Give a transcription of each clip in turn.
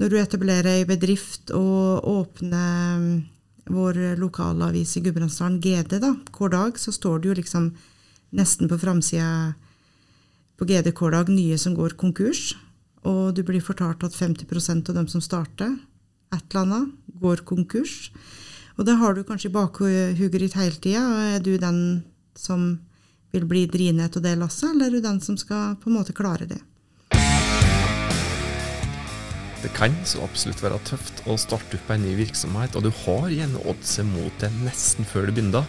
når du etablerer ei bedrift og åpner mm, vår lokalavis i Gudbrandsdalen, GD, da, hver dag, så står det jo liksom nesten på framsida på GD hver dag nye som går konkurs. Og du blir fortalt at 50% av dem som starter et eller annet, går konkurs. Og det har du kanskje i bakhuget ditt hele tida. Er du den som vil bli drinet av det lasset, eller er du den som skal på en måte klare det? Det kan så absolutt være tøft å starte opp en ny virksomhet, og du har gjerne oddset mot det nesten før du begynner.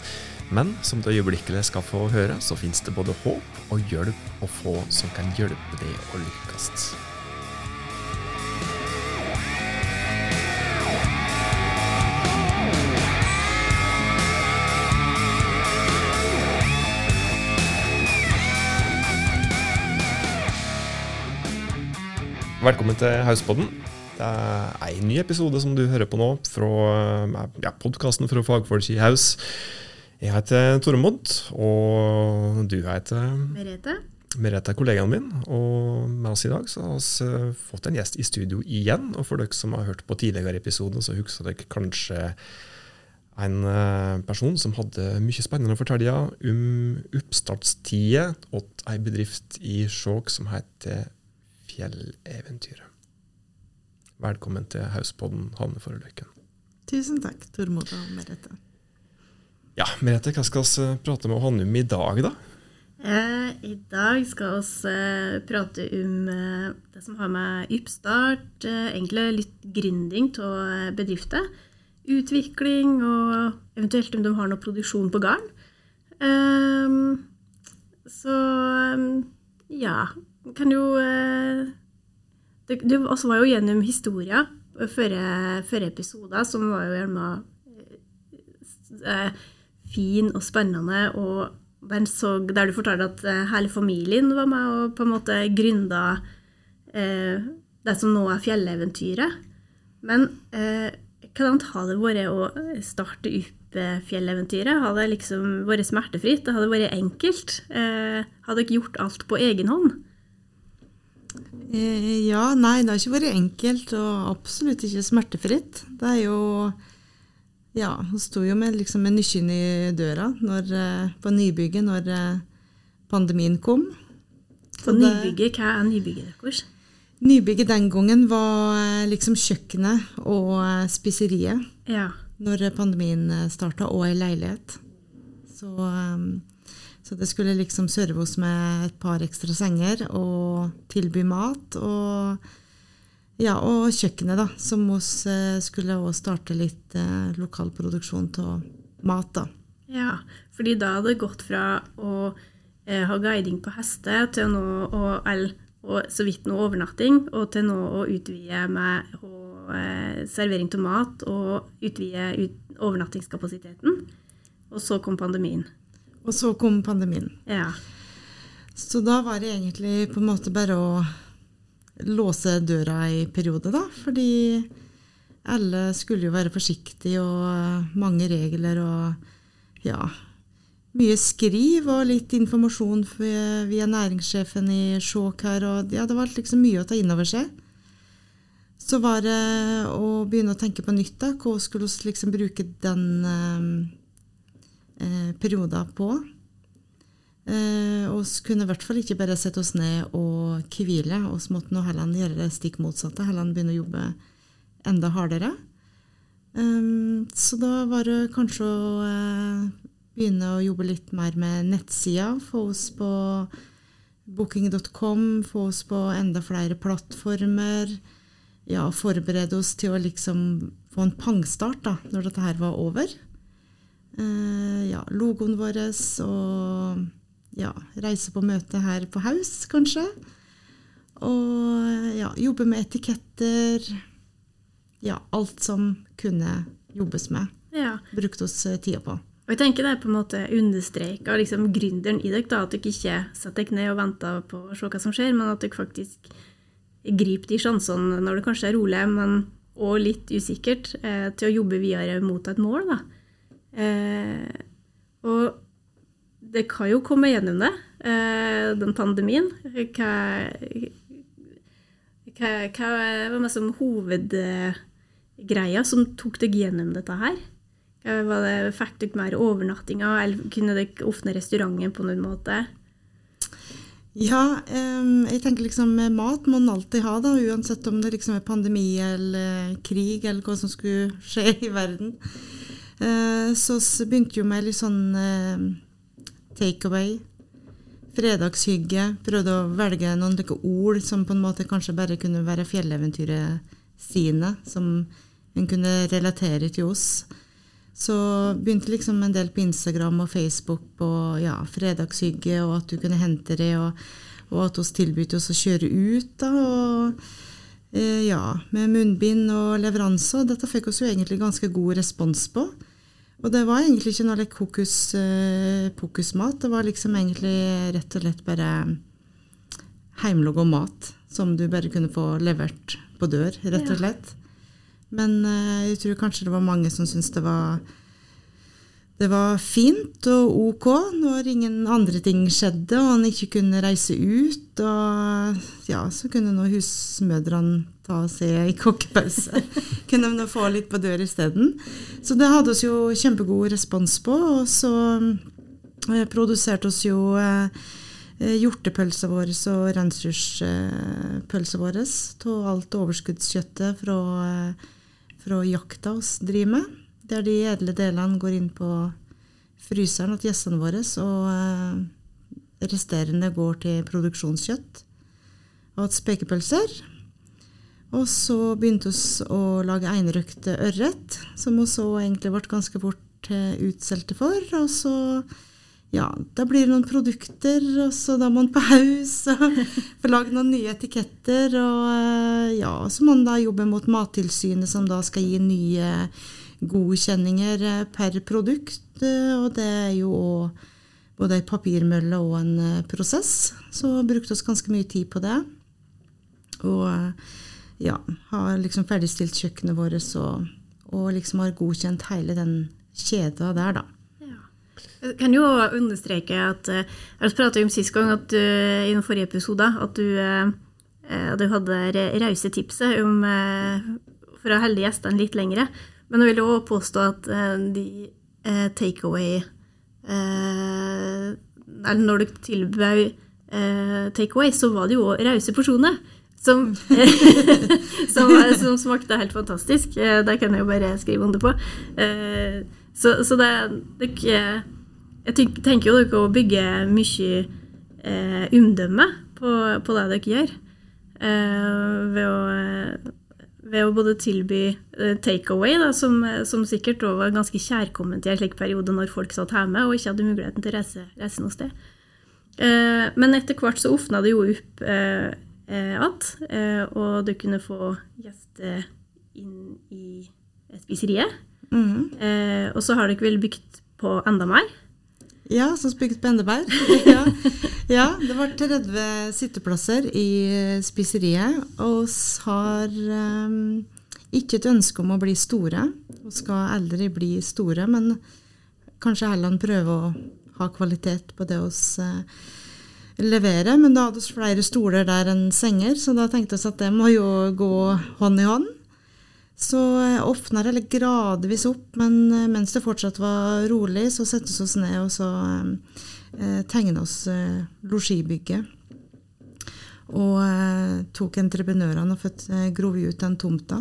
Men som du øyeblikkelig skal få høre, så finnes det både håp og hjelp å få som kan hjelpe deg å lykkes. Velkommen til Hauspodden. Det er en ny episode som du hører på nå fra ja, podkasten fra fagfolk i Haus. Jeg heter Tormod, og du heter Merete. Merete er kollegaen min, og med oss i dag så har vi eh, fått en gjest i studio igjen. Og for dere som har hørt på tidligere episoder, så husker dere kanskje en eh, person som hadde mye spennende å fortelle om oppstartstida til ei bedrift i Skjåk som heter Fjelleventyret. Velkommen til Hauspodden, Hanne Foreløkken. Tusen takk, Tormod og Merete. Ja, Merete, hva skal vi prate med Hanne om i dag, da? Eh, I dag skal vi eh, prate om eh, det som har med oppstart, eh, egentlig litt gründing av eh, bedrifter. Utvikling og eventuelt om de har noe produksjon på gården. Eh, så ja, kan jo det også var jo gjennom historier før episoder, som var jo gjerne eh, fin og spennende. Og der, så, der du fortalte at eh, hele familien var med og på en måte gründa eh, det som nå er fjelleventyret. Men eh, hvordan har det vært å starte opp eh, fjelleventyret? Har det liksom vært smertefritt? Har det vært enkelt? Eh, har dere gjort alt på egen hånd? Eh, ja, nei, det har ikke vært enkelt, og absolutt ikke smertefritt. Det er jo Ja, hun sto jo med, liksom, med nøkkelen i døra når, eh, på nybygget når eh, pandemien kom. På nybygget, hva er nybygget deres? Nybygget den gangen var liksom kjøkkenet og spiseriet. Ja. Når pandemien starta, og ei leilighet. Så så det skulle liksom serve oss med et par ekstra senger og tilby mat. Og, ja, og kjøkkenet, da, som oss eh, skulle også starte litt eh, lokal produksjon av mat. da. Ja, fordi da hadde det gått fra å eh, ha guiding på hester til nå å og så vidt noe overnatting, og til nå å utvide med og, eh, servering av mat og utvide ut, overnattingskapasiteten. Og så kom pandemien. Og så kom pandemien. Ja. Så da var det egentlig på en måte bare å låse døra i periode, da. Fordi alle skulle jo være forsiktige, og mange regler og ja. Mye skriv og litt informasjon via næringssjefen i Skjåk her. Og ja, det var liksom mye å ta inn over seg. Så var det å begynne å tenke på nytt. da, Hva skulle vi liksom bruke den eh, perioder på. Eh, kunne i hvert fall ikke bare sette oss ned og hvile. Vi måtte nå heller gjøre det stikk motsatte. Heller begynne å jobbe enda hardere. Um, så da var det kanskje å eh, begynne å jobbe litt mer med nettsida. Få oss på booking.com, få oss på enda flere plattformer. Ja, forberede oss til å liksom få en pangstart da, når dette her var over. Uh, ja, logoen vår og ja, reise på møte her på Haus, kanskje. Og ja, jobbe med etiketter. Ja, alt som kunne jobbes med. Ja. Brukte oss eh, tida på. Og jeg tenker Det er på en måte understreka liksom, gründeren i dere. At dere ikke setter dere ned og venter på å se hva som skjer, men at dere faktisk griper de sjansene når det kanskje er rolig, men òg litt usikkert, eh, til å jobbe videre mot et mål. da. Eh, og det kan jo komme gjennom det, eh, den pandemien. Hva, hva, hva var liksom hovedgreia som tok deg gjennom dette her? Var det, Fikk dere mer overnattinger, eller kunne dere åpne restauranten på noen måte? Ja, um, jeg tenker liksom mat må en alltid ha, da, uansett om det liksom er pandemi eller krig eller hva som skulle skje i verden. Uh, så begynte jo med litt sånn uh, takeaway. Fredagshygge. Prøvde å velge noen ord som på en måte kanskje bare kunne være fjelleventyret sine, som en kunne relatere til oss. Så begynte liksom en del på Instagram og Facebook på ja, fredagshygge, og at du kunne hente det, og, og at vi tilbød oss å kjøre ut. da, og eh, ja, Med munnbind og leveranse. Og dette fikk vi jo egentlig ganske god respons på. Og det var egentlig ikke noe like, hokus eh, pokus-mat. Det var liksom egentlig rett og slett bare heimelaga mat som du bare kunne få levert på dør, rett og slett. Men eh, jeg tror kanskje det var mange som syntes det var det var fint og ok når ingen andre ting skjedde og han ikke kunne reise ut. Og ja, så kunne nå husmødrene ta seg i kokkepause. kunne de få litt på dør isteden. Så det hadde oss jo kjempegod respons på. Og så eh, produserte vi jo eh, hjortepølsa vår og reinsdyrpølsa vår av alt overskuddskjøttet fra eh, fra jakta oss driver med. Der de edle delene går inn på fryseren til gjestene våre, og eh, resterende går til produksjonskjøtt og spekepølser. Og så begynte vi å lage einrøkte ørret, som vi så egentlig ble ganske fort eh, utsolgte for. Og så ja, da blir det noen produkter, og så da må man på haus og få lagd noen nye etiketter. Og eh, ja, så må man da jobbe mot Mattilsynet, som da skal gi nye godkjenninger eh, per produkt. Eh, og det er jo både ei papirmølle og en prosess. Så brukte vi ganske mye tid på det. Og ja, har liksom ferdigstilt kjøkkenet vårt og, og liksom har godkjent hele den kjeda der, da. Jeg kan jo understreke at eh, Jeg pratet om sist gang at du, i den forrige episode at du, eh, du hadde rause tipset om, eh, for å holde gjestene litt lengre. Men jeg vil jo påstå at de takeaway Eller når du tilbød takeaway, så var det jo rause porsjoner. Som, som, som, smakte helt fantastisk. Det kan jeg jo bare skrive under på. Så, så det, det jeg tenker jo dere å bygge mye eh, omdømme på, på, det dere gjør. Eh, ved, å, ved, å, både tilby eh, takeaway, som, som, sikkert var ganske kjærkomment i en slik periode når folk satt hjemme og ikke hadde muligheten til å reise, reise noe sted. Eh, men etter hvert så åpna det jo opp eh, eh, igjen, og du kunne få gjester inn i spiseriet. Mm. og så har dere vel bygd på enda mer. Ja, som spygget på Endeberg. Ja. ja. det var 30 sitteplasser i spiseriet. Og vi har um, ikke et ønske om å bli store. Vi skal aldri bli store, men kanskje heller prøve å ha kvalitet på det vi uh, leverer. Men da hadde vi flere stoler der enn senger, så da tenkte vi at det må jo gå hånd i hånd. Så eh, åpna det gradvis opp, men eh, mens det fortsatt var rolig, så settes vi oss ned og så eh, tegna oss eh, losjibygget. Og eh, tok entreprenørene og født, eh, grov ut den tomta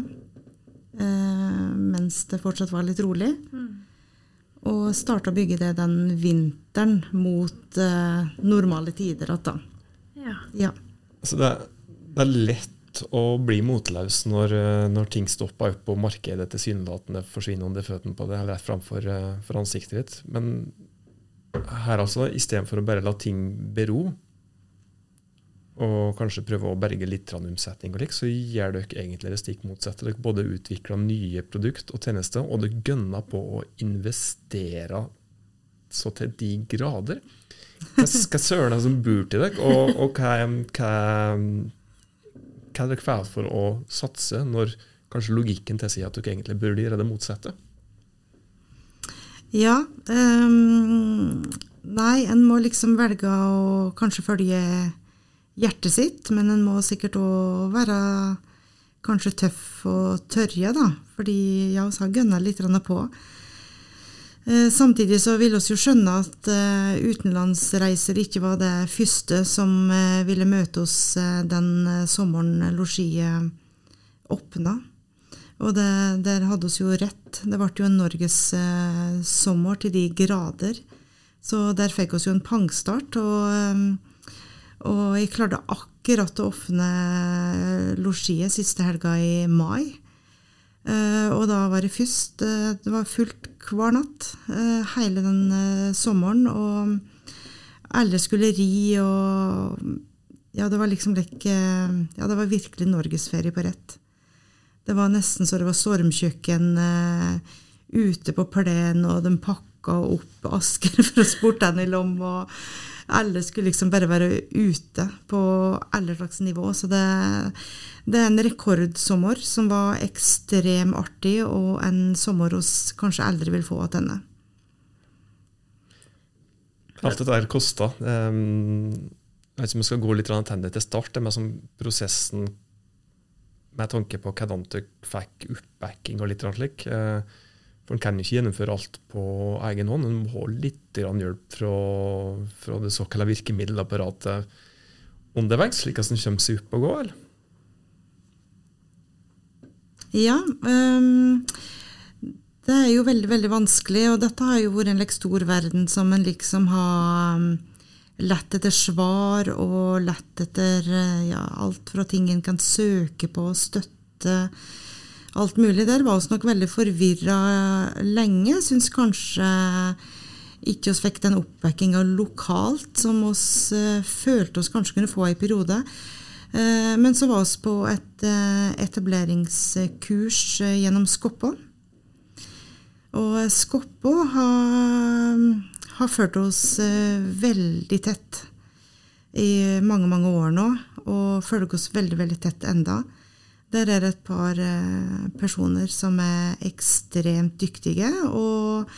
eh, mens det fortsatt var litt rolig. Mm. Og starta å bygge det den vinteren mot normale tider igjen. Ja. ja. Så det, det er lett å bli motløs når, eh, når ting stopper opp og markedet tilsynelatende forsvinner under føttene på det, eller rett framfor eh, for ansiktet ditt. Men her altså, istedenfor å bare la ting bero, og kanskje prøve å berge litt omsetning, og lik, så gjør dere egentlig det stikk motsatte. Dere både utvikler nye produkt og tjenester, og dere gønner på å investere så til de grader. Hva, hva søren er det som bor til dere, og, og hva, hva hva er dere får for å satse, når kanskje logikken tilsier at dere egentlig burde gjøre det motsatte? Ja. Um, nei, en må liksom velge å kanskje følge hjertet sitt, men en må sikkert òg være kanskje tøff og tørre, da. Fordi ja, vi har gønna litt på. Eh, samtidig så vil vi jo skjønne at uh, utenlandsreiser ikke var det første som uh, ville møte oss den sommeren losjiet åpna. Og det, der hadde vi jo rett. Det ble jo en norgessommer til de grader. Så der fikk vi jo en pangstart. Og, og jeg klarte akkurat å åpne losjiet siste helga i mai. Uh, og da var det først uh, Det var fullt hver natt uh, hele den sommeren. Og alle skulle ri, og Ja, det var liksom like Ja, det var virkelig norgesferie på rett. Det var nesten så det var stormkjøkken ute på plenen, og de pakka opp asker for å sporte den i lom. og alle skulle liksom bare være ute på alle slags nivå. Så det, det er en rekordsommer som var ekstremt artig, og en sommer hos kanskje aldri vil få tilbake. Alt dette der kosta. Um, jeg vet ikke om vi skal gå litt tilbake til start. Det med sånn prosessen med tanke på hvordan dere fikk oppbacking og litt slik. Uh, for En kan ikke gjennomføre alt på egen hånd. En må ha litt hjelp fra, fra det såkalte virkemiddelapparatet underveis, slik at en kommer seg opp og går. Ja. Um, det er jo veldig veldig vanskelig, og dette har jo vært en like, stor verden som en liksom har um, lett etter svar og lett etter uh, ja, alt fra ting en kan søke på, og støtte alt mulig der. Var oss nok veldig forvirra lenge. Syns kanskje ikke oss fikk den oppbackinga lokalt som oss uh, følte oss kanskje kunne få i periode. Uh, men så var vi på et uh, etableringskurs gjennom Skoppå. Og Skoppå har, har ført oss veldig tett i mange, mange år nå, og følger oss veldig, veldig tett enda. Der er et par eh, personer som er ekstremt dyktige og,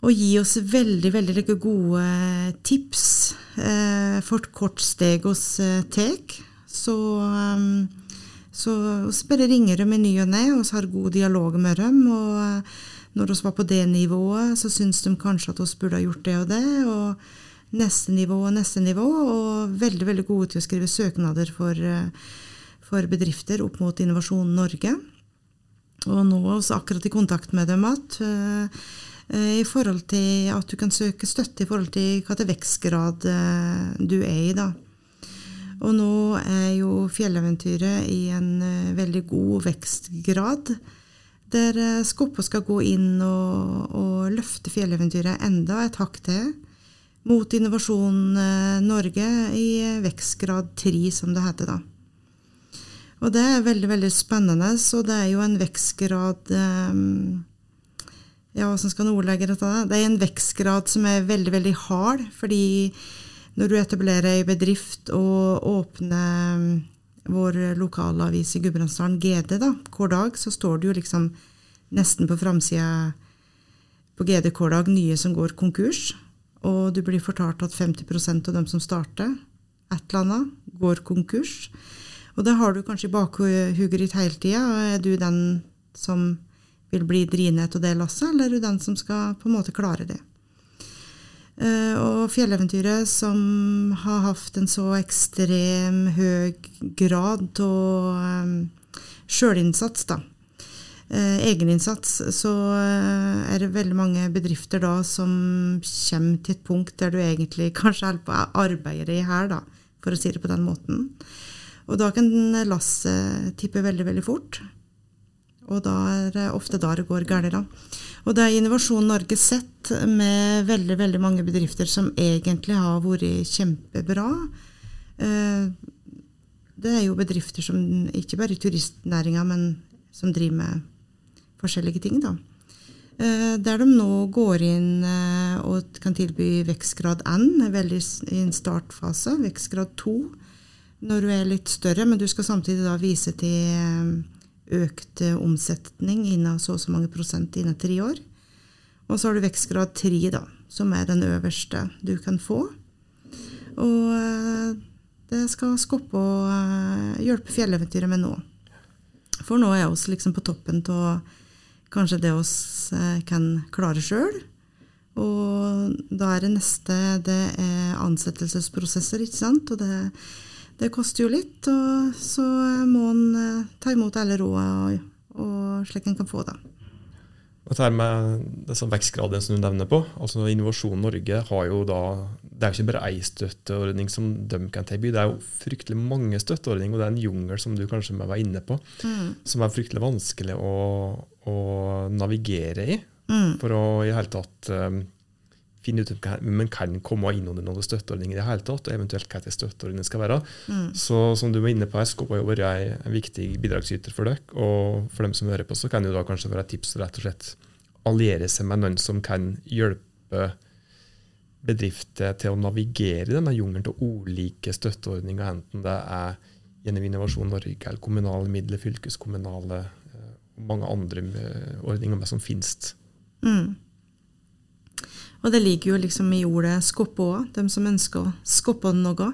og gir oss veldig veldig gode tips For for kort steg hos eh, tek. Så, så vi bare ringer dem i ny og ne, og vi har god dialog med dem. og eh, når vi var på det nivået, så syns de kanskje at vi burde ha gjort det og det. Og neste nivå og neste nivå. Og veldig veldig gode til å skrive søknader for for bedrifter opp mot Innovasjon Norge. Og nå er vi akkurat i kontakt med dem igjen uh, i forhold til at du kan søke støtte i forhold til hva til vekstgrad uh, du er i. da. Og nå er jo fjelleventyret i en veldig god vekstgrad. Der Skoppo skal gå inn og, og løfte fjelleventyret enda et hakk til. Mot Innovasjon Norge i vekstgrad 3, som det heter da. Og det er veldig veldig spennende. Så det er jo en vekstgrad um, Ja, hvordan skal en ordlegge dette? Det er en vekstgrad som er veldig, veldig hard. Fordi når du etablerer ei bedrift og åpner um, vår lokalavis i Gudbrandsdalen, GD, da, hver dag, så står det jo liksom nesten på framsida på GD hver dag nye som går konkurs. Og du blir fortalt at 50% av dem som starter et eller annet, går konkurs. Og det har du kanskje i bakhuget ditt hele tida. Er du den som vil bli drinet av det lasset, eller er du den som skal på en måte klare det? Uh, og fjelleventyret, som har hatt en så ekstrem høy grad av um, sjølinnsats, da, uh, egeninnsats, så er det veldig mange bedrifter da som kommer til et punkt der du egentlig kanskje holder på å arbeide i her, for å si det på den måten. Og da kan lasset tippe veldig, veldig fort. Og da er det ofte da det går galt. Og det er Innovasjon Norge sett med veldig, veldig mange bedrifter som egentlig har vært kjempebra. Eh, det er jo bedrifter som ikke bare i turistnæringa, men som driver med forskjellige ting. da. Eh, der de nå går inn eh, og kan tilby vekstgrad N, veldig i en startfase, vekstgrad 2 når du er litt større, men du skal samtidig da vise til eh, økt eh, omsetning innen så og så mange prosent innen tre år. Og så har du vekstgrad tre, da, som er den øverste du kan få. Og eh, Det skal Skoppe og hjelpe fjelleventyret med nå. For nå er vi liksom på toppen av kanskje det vi kan klare sjøl. Og da er det neste det er ansettelsesprosesser, ikke sant. Og det, det koster jo litt. Og så må en ta imot alle rådene og, og slik en kan få det. Dette her med disse vekstgradene som du nevner på, altså Innovasjon Norge har jo da Det er jo ikke bare ei støtteordning som de kan tilby, det er jo fryktelig mange støtteordninger, og det er en jungel som du kanskje må være inne på, mm. som er fryktelig vanskelig å, å navigere i. Mm. For å i hele tatt um, finne ut om man kan komme inn under noen støtteordninger i det hele tatt, og eventuelt hva støtteordningene skal være. Mm. Så som du var inne på, SKP har vært en viktig bidragsyter for dere. Og for dem som hører på, så kan det da kanskje være et tips rett og slett alliere seg med noen som kan hjelpe bedrifter til å navigere i denne jungelen til ulike støtteordninger, enten det er gjennom Innovasjon Norge eller kommunale midler, fylkeskommunale eh, mange andre eh, ordninger som finnes. Mm. Og det ligger jo liksom i ordet skoppe òg, de som ønsker å skoppe noe.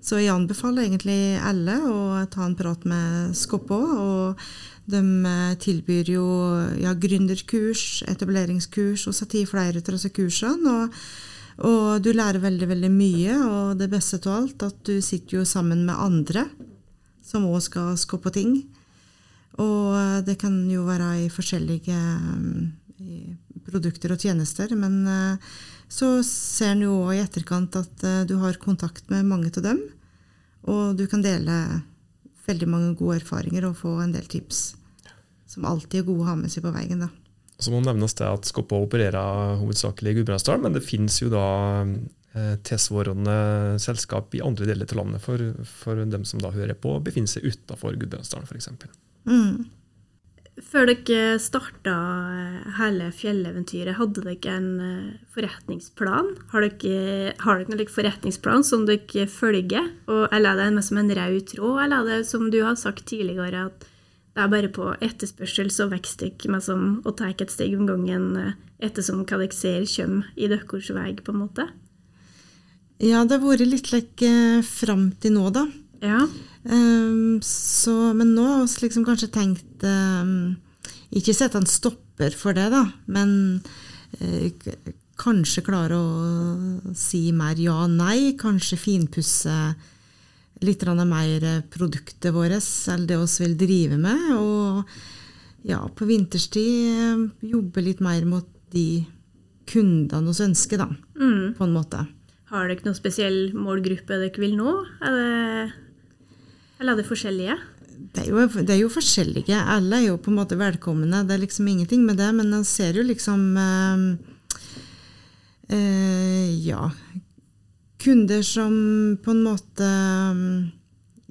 Så jeg anbefaler egentlig alle å ta en prat med Skoppe òg. Og de eh, tilbyr jo ja, gründerkurs, etableringskurs, og satir flere av disse kursene. Og, og, du lærer veldig, veldig mye, og det beste av alt at du sitter jo sammen med andre som òg skal skoppe ting. Og eh, det kan jo være i forskjellige i produkter og tjenester. Men eh, så ser en jo i etterkant at eh, du har kontakt med mange av dem. Og du kan dele veldig mange gode erfaringer og få en del tips. Som alltid er gode å ha med seg på veien. da. Så må nevnes det at Skoppa opererer hovedsakelig i Gudbrandsdalen, men det finnes jo da eh, tilsvarende selskap i andre deler av landet for, for dem som da hører på, befinner seg utafor Gudbrandsdalen f.eks. Mm. Før dere starta eh, hele fjelleventyret, hadde dere en eh, forretningsplan? Har dere, har dere noen forretningsplan som dere følger? Og, eller er det mer som en rød tråd, eller er det som du har sagt tidligere, at det er bare på etterspørsel så vokser dere med som å ta et steg om gangen eh, ettersom hva dere ser kommer i deres vei, på en måte? Ja, det har vært litt like, fram til nå, da. Ja. Um, så, men nå har vi liksom kanskje tenkt um, Ikke sette en stopper for det, da, men uh, kanskje klare å si mer ja og nei. Kanskje finpusse litt mer produktet vårt, eller det vi vil drive med. Og ja, på vinterstid uh, jobbe litt mer mot de kundene vi ønsker, da, mm. på en måte. Har dere noen spesiell målgruppe dere vil nå? Er det eller er det forskjellige? Det er, jo, det er, jo, forskjellige. Alle er jo på en måte velkomne. Det er liksom ingenting med det. Men en ser jo liksom eh, eh, Ja. Kunder som på en måte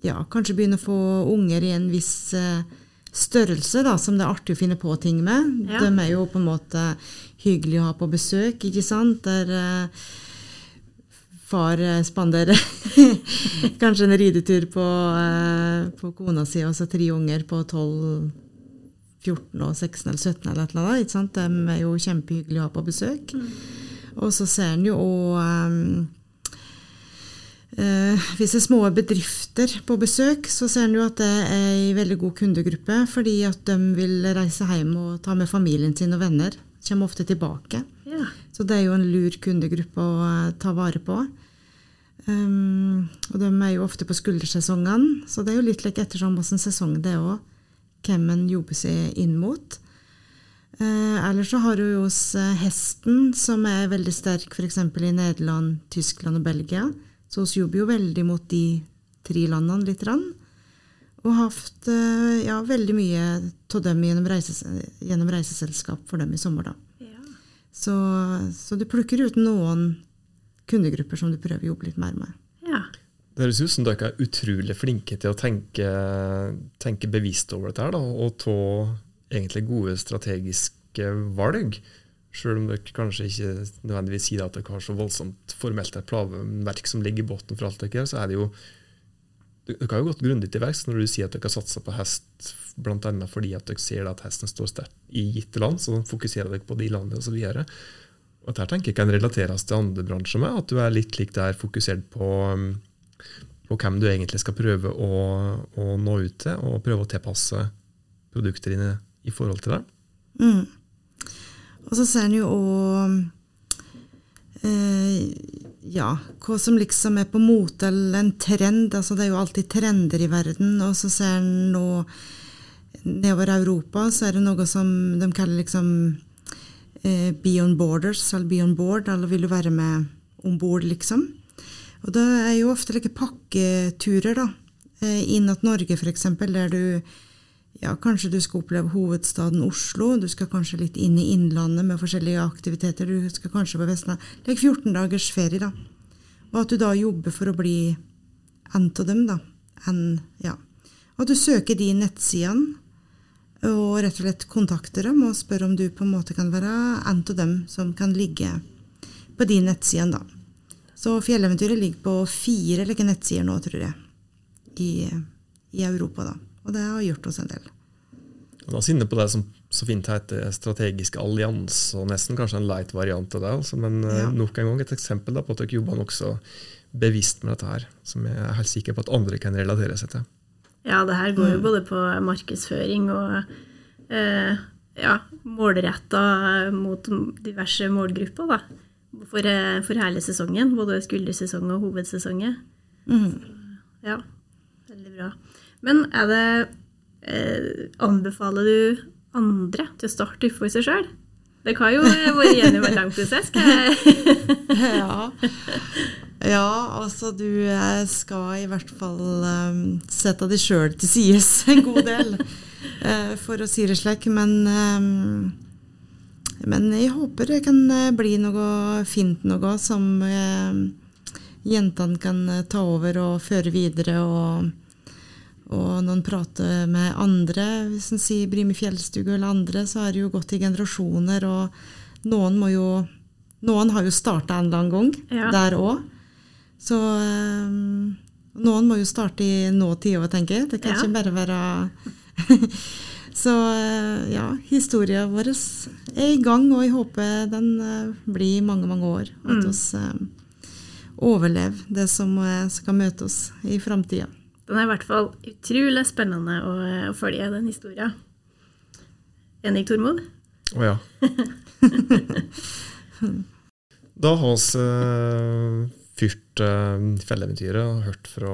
ja, kanskje begynner å få unger i en viss eh, størrelse, da, som det er artig å finne på ting med. Ja. De er jo på en måte hyggelige å ha på besøk, ikke sant. Der, eh, far eh, spanderer kanskje en ridetur på, eh, på kona si og så tre unger på 12, 14 og 16 eller 17 eller et eller annet. Ikke sant? De er jo kjempehyggelige å ha på besøk. Mm. Og så ser en jo um, uh, Hvis det er små bedrifter på besøk, så ser en jo at det er ei veldig god kundegruppe, fordi at de vil reise hjem og ta med familien sin og venner. Kommer ofte tilbake. Ja. Så det er jo en lur kundegruppe å uh, ta vare på. Um, og de er jo ofte på skuldersesongene, så det er jo litt like ettersom hvilken sesong det er òg, hvem en jobber seg inn mot. Uh, ellers så har du jo hos uh, hesten, som er veldig sterk f.eks. i Nederland, Tyskland og Belgia. Så vi jobber jo veldig mot de tre landene litt. Rann. Og hatt ja, veldig mye av dem gjennom, reises, gjennom, reiseselskap for dem i sommer. da. Så, så, du plukker ut noen kundegrupper som du prøver å jobbe litt mer med. Ja. Det høres ut som dere er utrolig flinke til å tenke, tenke bevisst over dette her, da, og ta egentlig gode strategiske valg. Selv om dere kanskje ikke nødvendigvis sier at dere har så voldsomt formelt et planverk som ligger i bunnen for alt dere gjør, så er det jo dere har jo gått grundig til verks når du sier at dere har satsa på hest bl.a. fordi at dere ser at hesten står sterkt i gitte land, så fokuserer dere på de landene osv. Dette tenker jeg kan relateres til andre bransjer med, at du er litt lik der fokusert på, um, på hvem du egentlig skal prøve å, å nå ut til, og prøve å tilpasse produkter dine i forhold til det. Mm. Og så ser en jo òg eh, ja, hva som liksom er på mote, eller en trend. altså Det er jo alltid trender i verden. Og så ser en nå nedover Europa, så er det noe som de kaller liksom eh, Beyond Borders, eller Beyond Board. Eller vil du være med om bord, liksom. Og det er jo ofte like pakketurer, da. Eh, inn at Norge, f.eks., der du ja, kanskje du skal oppleve hovedstaden Oslo. Du skal kanskje litt inn i Innlandet med forskjellige aktiviteter. Du skal kanskje på Vestlandet. Det er 14 dagers ferie, da. Og at du da jobber for å bli en av dem, da. En, ja. At du søker de nettsidene og rett og slett kontakter dem og spør om du på en måte kan være en av dem som kan ligge på de nettsidene, da. Så Fjelleventyret ligger på fire like nettsider nå, tror jeg, i, i Europa, da. Og det har gjort oss en del. Og da er inne på det som så fint heter strategisk allianse, og nesten kanskje en light variant av det. Altså, men eh, Ja. nok en gang et eksempel da, på at dere jobber nokså bevisst med dette her, som jeg er helt sikker på at andre kan relatere seg til. Ja, det her går jo Mm. både på markedsføring og eh, ja, målretta mot diverse målgrupper, da. For, eh, for hele sesongen. Både skuldersesong og hovedsesongen. Mm. Ja, veldig bra. Men er det eh, Anbefaler du andre til å starte for seg sjøl? Det kan jo være gjennom en lang prosess. Ja. ja, altså du eh, skal i hvert fall um, sette deg sjøl til sides en god del, uh, for å si det slik. Men, um, men jeg håper det kan eh, bli noe fint noe som eh, jentene kan eh, ta over og føre videre. og og når en prater med andre, hvis en sier Brimi fjellstue eller andre, så er det jo gått i generasjoner, og noen må jo Noen har jo starta en eller annen gang Ja. der òg. Så um, noen må jo starte i nåtida, tenker jeg. Det kan Ja. ikke bare være Så eh, ja, historien vår er i gang, og jeg håper den eh, blir mange, mange år. At Mm. vi eh, overlever det som skal møte oss i framtida. Den er i hvert fall utrolig spennende å, å følge, den historien. Enig, Tormod? Å ja. da har vi uh, fyrt uh, fjelleventyret og hørt fra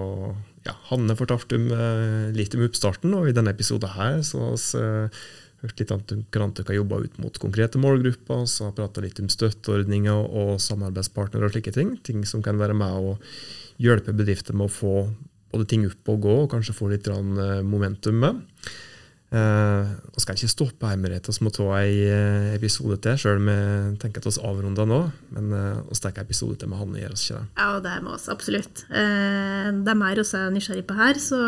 ja, Hanne fortalte om, eh, litt om oppstarten, og i denne episoden her så har vi eh, hørt litt om hvordan dere jobba ut mot konkrete målgrupper, så har prata litt om støtteordninger og samarbeidspartnere og slike ting. Ting som kan være med å hjelpe bedrifter med å få både ting opp og gå, og kanskje få litt eh, momentum med. Eh, skal ikke stoppe her Merete, vi må ta en eh, episode til, sjøl om jeg tenker at vi avrunder nå. Men vi tar en episode til med Hanne, gjør oss ikke det? Ja, det må oss absolutt. Eh, det er mer også nysgjerrig på her, så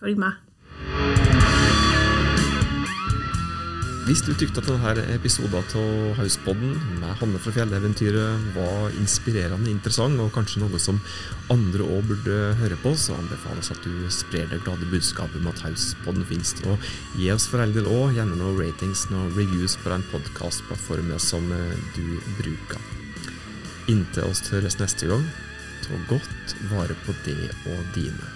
følg med. Hvis du tykte at denne episoden av Hauspodden med Hanne fra Fjelleventyret var inspirerende interessant, og kanskje noe som andre òg burde høre på, så anbefales at du sprer det glade budskapet om at Hauspodden finnes. Og gi oss for all del òg gjerne noen ratings og reviews på den podkastplattformen som eh, du bruker. Inntil oss høres neste gang, ta godt vare på det og dine.